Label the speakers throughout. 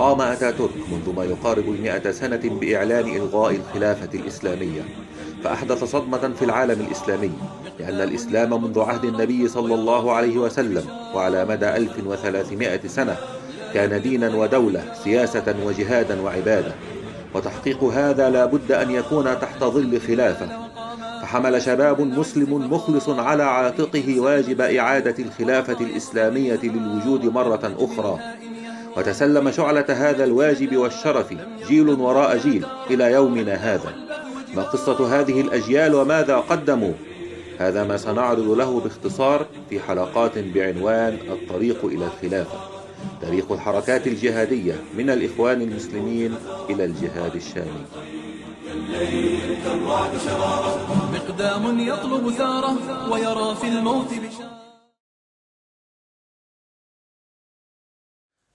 Speaker 1: قام أتاتورك منذ ما يقارب المئة سنة بإعلان إلغاء الخلافة الإسلامية فأحدث صدمة في العالم الإسلامي لأن الإسلام منذ عهد النبي صلى الله عليه وسلم وعلى مدى 1300 سنة كان دينا ودولة سياسة وجهادا وعبادة وتحقيق هذا لا بد أن يكون تحت ظل خلافة فحمل شباب مسلم مخلص على عاتقه واجب إعادة الخلافة الإسلامية للوجود مرة أخرى. وتسلم شعلة هذا الواجب والشرف جيل وراء جيل إلى يومنا هذا. ما قصة هذه الأجيال وماذا قدموا؟ هذا ما سنعرض له باختصار في حلقات بعنوان الطريق إلى الخلافة تاريخ الحركات الجهادية من الإخوان المسلمين إلى الجهاد الشامي.
Speaker 2: مقدام يطلب ثارة ويرى في الموت بشارة.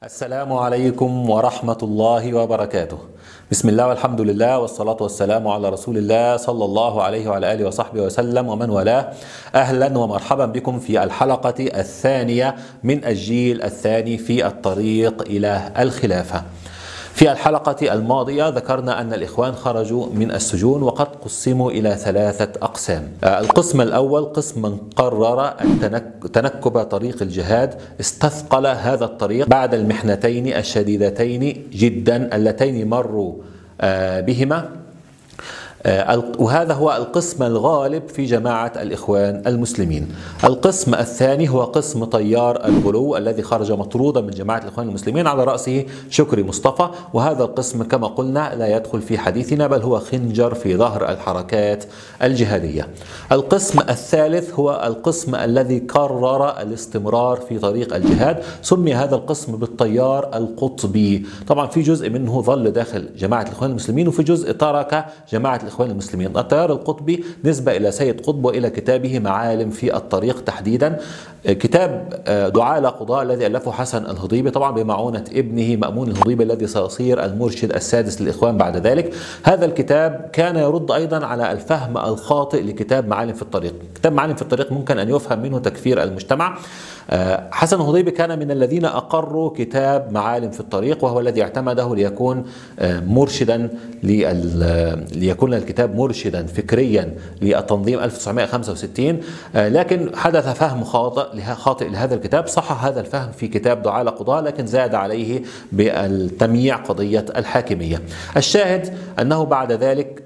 Speaker 3: السلام عليكم ورحمة الله وبركاته. بسم الله والحمد لله والصلاة والسلام على رسول الله صلى الله عليه وعلى آله وصحبه وسلم ومن والاه. أهلا ومرحبا بكم في الحلقة الثانية من الجيل الثاني في الطريق إلى الخلافة. في الحلقة الماضية ذكرنا أن الإخوان خرجوا من السجون وقد قسموا إلى ثلاثة أقسام. القسم الأول قسم من قرر تنكب طريق الجهاد استثقل هذا الطريق بعد المحنتين الشديدتين جدا اللتين مروا بهما. وهذا هو القسم الغالب في جماعة الإخوان المسلمين. القسم الثاني هو قسم طيار الغلو الذي خرج مطرودا من جماعة الإخوان المسلمين على رأسه شكري مصطفى. وهذا القسم كما قلنا لا يدخل في حديثنا بل هو خنجر في ظهر الحركات الجهادية. القسم الثالث هو القسم الذي قرر الاستمرار في طريق الجهاد. سمي هذا القسم بالطيار القطبي. طبعا في جزء منه ظل داخل جماعة الإخوان المسلمين وفي جزء ترك جماعة الإخوان المسلمين. التيار القطبي نسبة إلى سيد قطب وإلى كتابه معالم في الطريق تحديدا. كتاب دعاء قضاء الذي ألفه حسن الهضيبي طبعا بمعونة ابنه مأمون الهضيبي الذي سيصير المرشد السادس للإخوان بعد ذلك. هذا الكتاب كان يرد أيضا على الفهم الخاطئ لكتاب معالم في الطريق. كتاب معالم في الطريق ممكن أن يفهم منه تكفير المجتمع. حسن الهضيبي كان من الذين أقروا كتاب معالم في الطريق وهو الذي اعتمده ليكون مرشدا ليكون الكتاب مرشدا فكريا للتنظيم 1965 لكن حدث فهم خاطئ خاطئ لهذا الكتاب. صح هذا الفهم في كتاب دعاء قضاء لكن زاد عليه بالتمييع قضية الحاكمية. الشاهد أنه بعد ذلك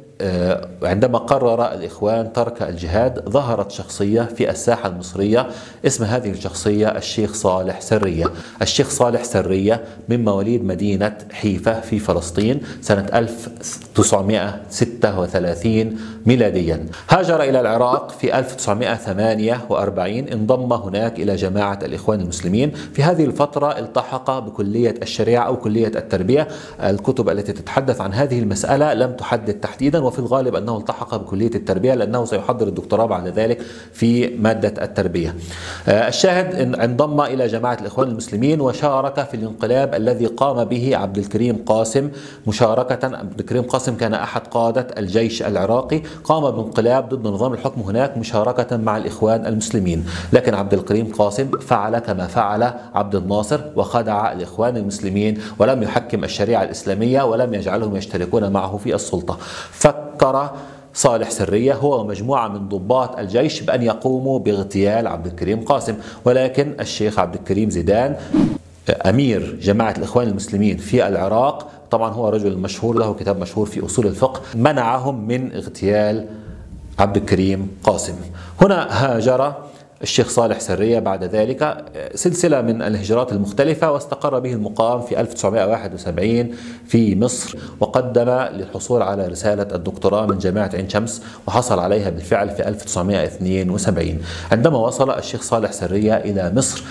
Speaker 3: عندما قرر الإخوان ترك الجهاد ظهرت شخصية في الساحة المصرية اسم هذه الشخصية الشيخ صالح سرية. الشيخ صالح سرية من مواليد مدينة حيفا في فلسطين سنة 1936 ميلاديا. هاجر إلى العراق في 1948 انضم هناك إلى جماعة الإخوان المسلمين. في هذه الفترة التحق بكلية الشريعة أو كلية التربية. الكتب التي تتحدث عن هذه المسألة لم تحدد تحديدا وفي الغالب أنه التحق بكلية التربية لأنه سيحضر الدكتوراه بعد ذلك في مادة التربية. الشاهد إن انضم إلى جماعة الإخوان المسلمين وشارك في الانقلاب الذي قام به عبد الكريم قاسم. مشاركة عبد الكريم قاسم كان أحد قادة الجيش العراقي قام بانقلاب ضد نظام الحكم هناك مشاركة مع الإخوان المسلمين. لكن عبد الكريم قاسم فعل كما فعل عبد الناصر وخدع الإخوان المسلمين ولم يحكم الشريعة الإسلامية ولم يجعلهم يشتركون معه في السلطة. فكر صالح سرية هو ومجموعة من ضباط الجيش بأن يقوموا باغتيال عبد الكريم قاسم. ولكن الشيخ عبد الكريم زيدان أمير جماعة الإخوان المسلمين في العراق طبعا هو رجل مشهور له كتاب مشهور في أصول الفقه منعهم من اغتيال عبد الكريم قاسم. هنا هاجر الشيخ صالح سرية بعد ذلك سلسلة من الهجرات المختلفة واستقر به المقام في 1971 في مصر وقدم للحصول على رسالة الدكتوراه من جامعة عين شمس وحصل عليها بالفعل في 1972 عندما وصل الشيخ صالح سرية إلى مصر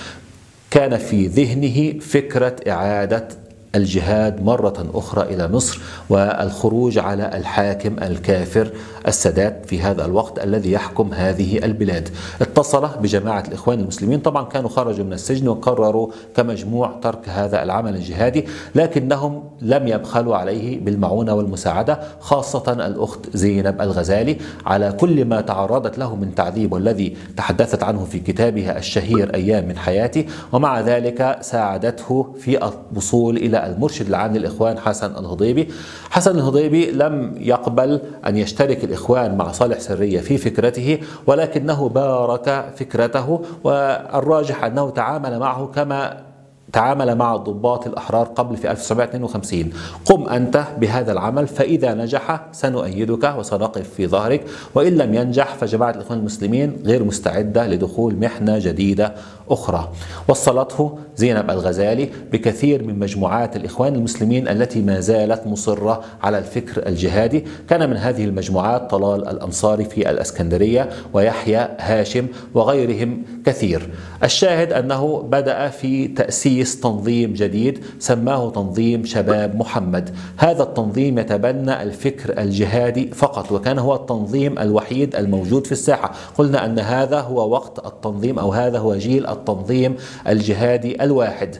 Speaker 3: كان في ذهنه فكرة إعادة الجهاد مرة أخرى إلى مصر والخروج على الحاكم الكافر السادات في هذا الوقت الذي يحكم هذه البلاد. اتصل بجماعة الإخوان المسلمين. طبعا كانوا خرجوا من السجن وقرروا كمجموع ترك هذا العمل الجهادي لكنهم لم يبخلوا عليه بالمعونة والمساعدة خاصة الأخت زينب الغزالي. على كل ما تعرضت له من تعذيب والذي تحدثت عنه في كتابها الشهير أيام من حياتي ومع ذلك ساعدته في الوصول إلى المرشد العام للإخوان حسن الهضيبي. حسن الهضيبي لم يقبل أن يشترك الإخوان مع صالح سرية في فكرته ولكنه بارك فكرته والراجح أنه تعامل معه كما تعامل مع الضباط الأحرار قبل في 1952 قم أنت بهذا العمل فإذا نجح سنؤيدك وسنقف في ظهرك. وإن لم ينجح فجماعة الإخوان المسلمين غير مستعدة لدخول محنة جديدة أخرى. وصلته زينب الغزالي بكثير من مجموعات الإخوان المسلمين التي ما زالت مصرة على الفكر الجهادي. كان من هذه المجموعات طلال الأنصاري في الأسكندرية ويحيى هاشم وغيرهم كثير. الشاهد أنه بدأ في تأسيس تنظيم جديد سماه تنظيم شباب محمد. هذا التنظيم يتبنى الفكر الجهادي فقط وكان هو التنظيم الوحيد الموجود في الساحة. قلنا أن هذا هو وقت التنظيم أو هذا هو جيل التنظيم الجهادي الواحد.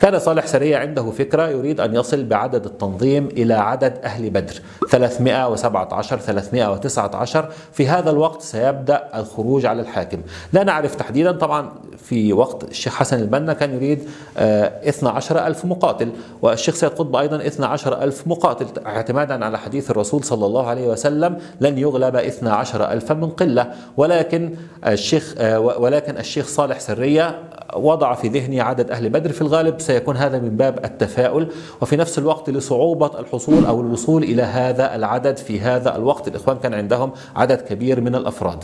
Speaker 3: كان صالح سرية عنده فكرة يريد أن يصل بعدد التنظيم إلى عدد أهل بدر 317 319 في هذا الوقت سيبدأ الخروج على الحاكم. لا نعرف تحديدا طبعا في وقت الشيخ حسن البنا كان يريد 12 آه، ألف مقاتل والشيخ سيد قطب أيضا 12 ألف مقاتل. اعتمادا على حديث الرسول صلى الله عليه وسلم لن يغلب 12 ألفا من قلة. ولكن الشيخ آه، ولكن الشيخ صالح سرية وضع في ذهني عدد أهل بدر. في الغالب سيكون هذا من باب التفاؤل وفي نفس الوقت لصعوبة الحصول أو الوصول إلى هذا العدد في هذا الوقت. الإخوان كان عندهم عدد كبير من الأفراد.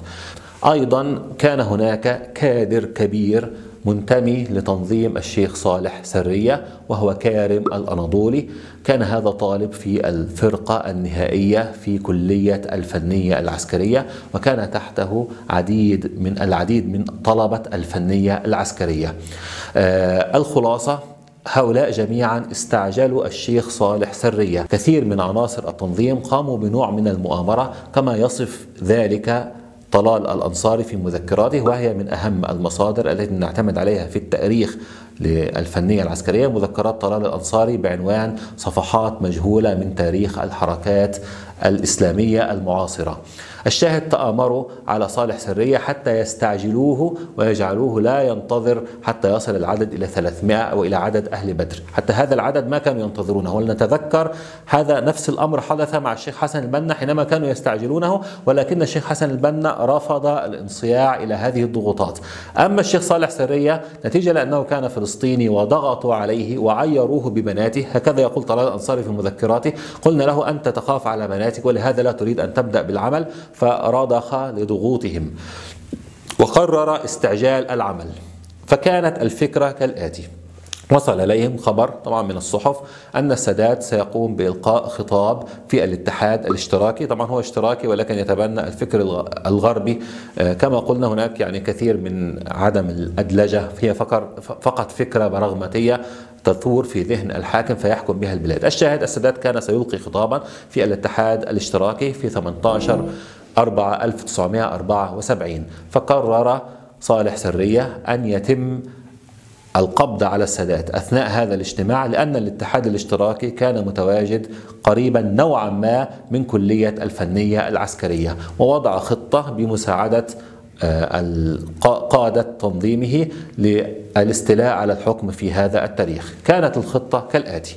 Speaker 3: أيضا كان هناك كادر كبير منتمي لتنظيم الشيخ صالح سرية وهو كارم الأناضولي. كان هذا طالب في الفرقة النهائية في كلية الفنية العسكرية وكان تحته عديد من العديد من طلبة الفنية العسكرية. آه الخلاصة هؤلاء جميعا استعجلوا الشيخ صالح سرية. كثير من عناصر التنظيم قاموا بنوع من المؤامرة كما يصف ذلك طلال الأنصاري في مذكراته وهي من أهم المصادر التي نعتمد عليها في التأريخ للفنية العسكرية. مذكرات طلال الأنصاري بعنوان صفحات مجهولة من تاريخ الحركات الإسلامية المعاصرة. الشاهد تآمروا على صالح سرية حتى يستعجلوه ويجعلوه لا ينتظر حتى يصل العدد إلى 300 أو إلى عدد أهل بدر. حتى هذا العدد ما كانوا ينتظرونه. ولنتذكر هذا نفس الأمر حدث مع الشيخ حسن البنا حينما كانوا يستعجلونه ولكن الشيخ حسن البنا رفض الانصياع إلى هذه الضغوطات. أما الشيخ صالح سرية نتيجة لأنه كان فلسطيني وضغطوا عليه وعيروه ببناته. هكذا يقول طلال الأنصاري في مذكراته قلنا له أنت تخاف على بناتك ولهذا لا تريد أن تبدأ بالعمل فرضخ لضغوطهم. وقرر استعجال العمل فكانت الفكرة كالآتي. وصل إليهم خبر طبعا من الصحف أن السادات سيقوم بإلقاء خطاب في الاتحاد الاشتراكي. طبعا هو اشتراكي ولكن يتبنى الفكر الغربي. آه، كما قلنا هناك يعني كثير من عدم الأدلجة. هي فقط فكرة براغماتية تثور في ذهن الحاكم فيحكم بها البلاد. الشاهد السادات كان سيلقي خطابا في الاتحاد الاشتراكي في 18 4 1974 فقرر صالح سرية أن يتم القبض على السادات أثناء هذا الاجتماع لأن الاتحاد الاشتراكي كان متواجد قريبا نوعا ما من كلية الفنية العسكرية ووضع خطة بمساعدة آه، قادة تنظيمه للاستيلاء على الحكم في هذا التاريخ. كانت الخطة كالآتي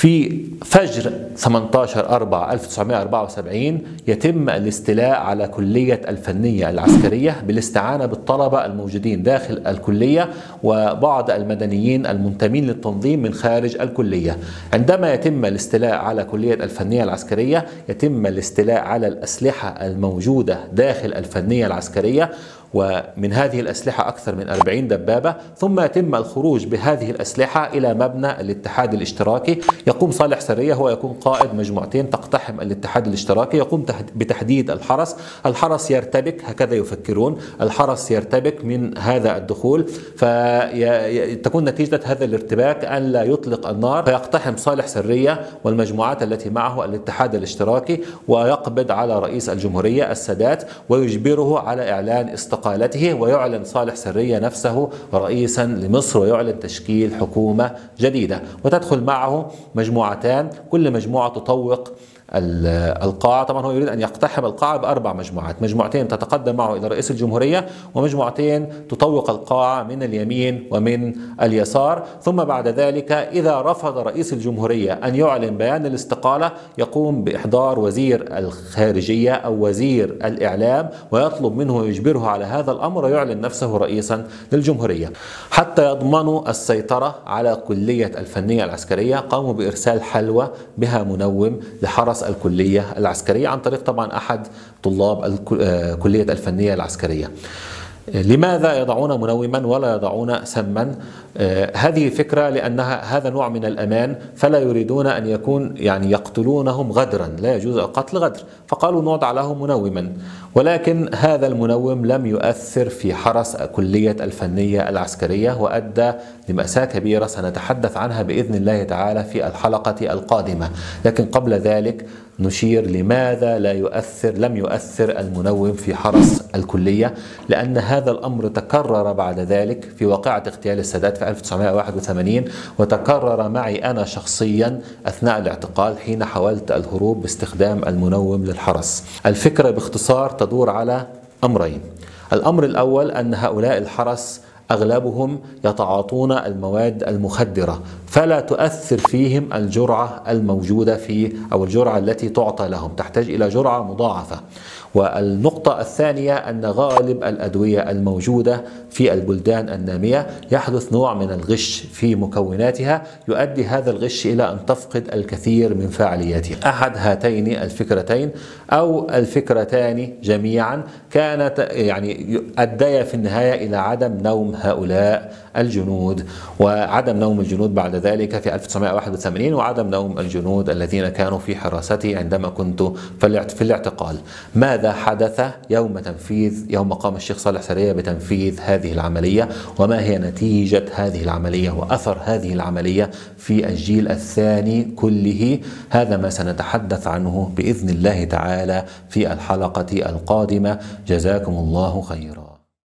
Speaker 3: في فجر 18 4 1974 يتم الاستيلاء على كلية الفنية العسكرية بالاستعانة بالطلبة الموجودين داخل الكلية وبعض المدنيين المنتمين للتنظيم من خارج الكلية. عندما يتم الاستيلاء على كلية الفنية العسكرية يتم الاستيلاء على الأسلحة الموجودة داخل الفنية العسكرية ومن هذه الأسلحة أكثر من 40 دبابة ثم يتم الخروج بهذه الأسلحة إلى مبنى الاتحاد الاشتراكي. يقوم صالح سرية هو يكون قائد مجموعتين تقتحم الاتحاد الاشتراكي. يقوم بتحديد الحرس. الحرس يرتبك هكذا يفكرون. الحرس يرتبك من هذا الدخول فتكون نتيجة هذا الارتباك أن لا يطلق النار. فيقتحم صالح سرية والمجموعات التي معه الاتحاد الاشتراكي ويقبض على رئيس الجمهورية السادات ويجبره على إعلان استقلال استقالته ويعلن صالح سرية نفسه رئيسا لمصر ويعلن تشكيل حكومة جديدة. وتدخل معه مجموعتان كل مجموعة تطوق القاعة. طبعا هو يريد أن يقتحم القاعة بأربع مجموعات. مجموعتين تتقدم معه إلى رئيس الجمهورية ومجموعتين تطوق القاعة من اليمين ومن اليسار. ثم بعد ذلك إذا رفض رئيس الجمهورية أن يعلن بيان الاستقالة يقوم بإحضار وزير الخارجية أو وزير الإعلام ويطلب منه ويجبره على هذا الأمر ويعلن نفسه رئيسا للجمهورية. حتى يضمنوا السيطرة على كلية الفنية العسكرية قاموا بإرسال حلوى بها منوم لحرس الكلية العسكرية عن طريق طبعا أحد طلاب كلية الفنية العسكرية. لماذا يضعون منوما ولا يضعون سما؟ آه هذه فكرة لأنها هذا نوع من الأمان فلا يريدون أن يكون يعني يقتلونهم غدرا لا يجوز القتل غدر. فقالوا نوضع له منوما. ولكن هذا المنوم لم يؤثر في حرس كلية الفنية العسكرية وأدى لمأساة كبيرة سنتحدث عنها بإذن الله تعالى في الحلقة القادمة. لكن قبل ذلك نشير لماذا لا يؤثر لم يؤثر المنوم في حرس الكلية؟ لأن هذا الأمر تكرر بعد ذلك في واقعة اغتيال السادات في 1981 وتكرر معي أنا شخصيا أثناء الاعتقال حين حاولت الهروب باستخدام المنوم للحرس. الفكرة باختصار تدور على أمرين. الأمر الأول أن هؤلاء الحرس أغلبهم يتعاطون المواد المخدرة فلا تؤثر فيهم الجرعة الموجودة في أو الجرعة التي تعطى لهم تحتاج إلى جرعة مضاعفة. والنقطة الثانية أن غالب الأدوية الموجودة في البلدان النامية يحدث نوع من الغش في مكوناتها يؤدي هذا الغش إلى أن تفقد الكثير من فعالياتها. أحد هاتين الفكرتين أو الفكرتان جميعا كانت يعني أديا في النهاية إلى عدم نوم هؤلاء الجنود. وعدم نوم الجنود بعد ذلك في 1981 وعدم نوم الجنود الذين كانوا في حراستي عندما كنت في الاعتقال. ماذا حدث يوم تنفيذ يوم قام الشيخ صالح سرية بتنفيذ هذه العملية؟ وما هي نتيجة هذه العملية وأثر هذه العملية في الجيل الثاني كله؟ هذا ما سنتحدث عنه بإذن الله تعالى في الحلقة القادمة. جزاكم الله خيرا.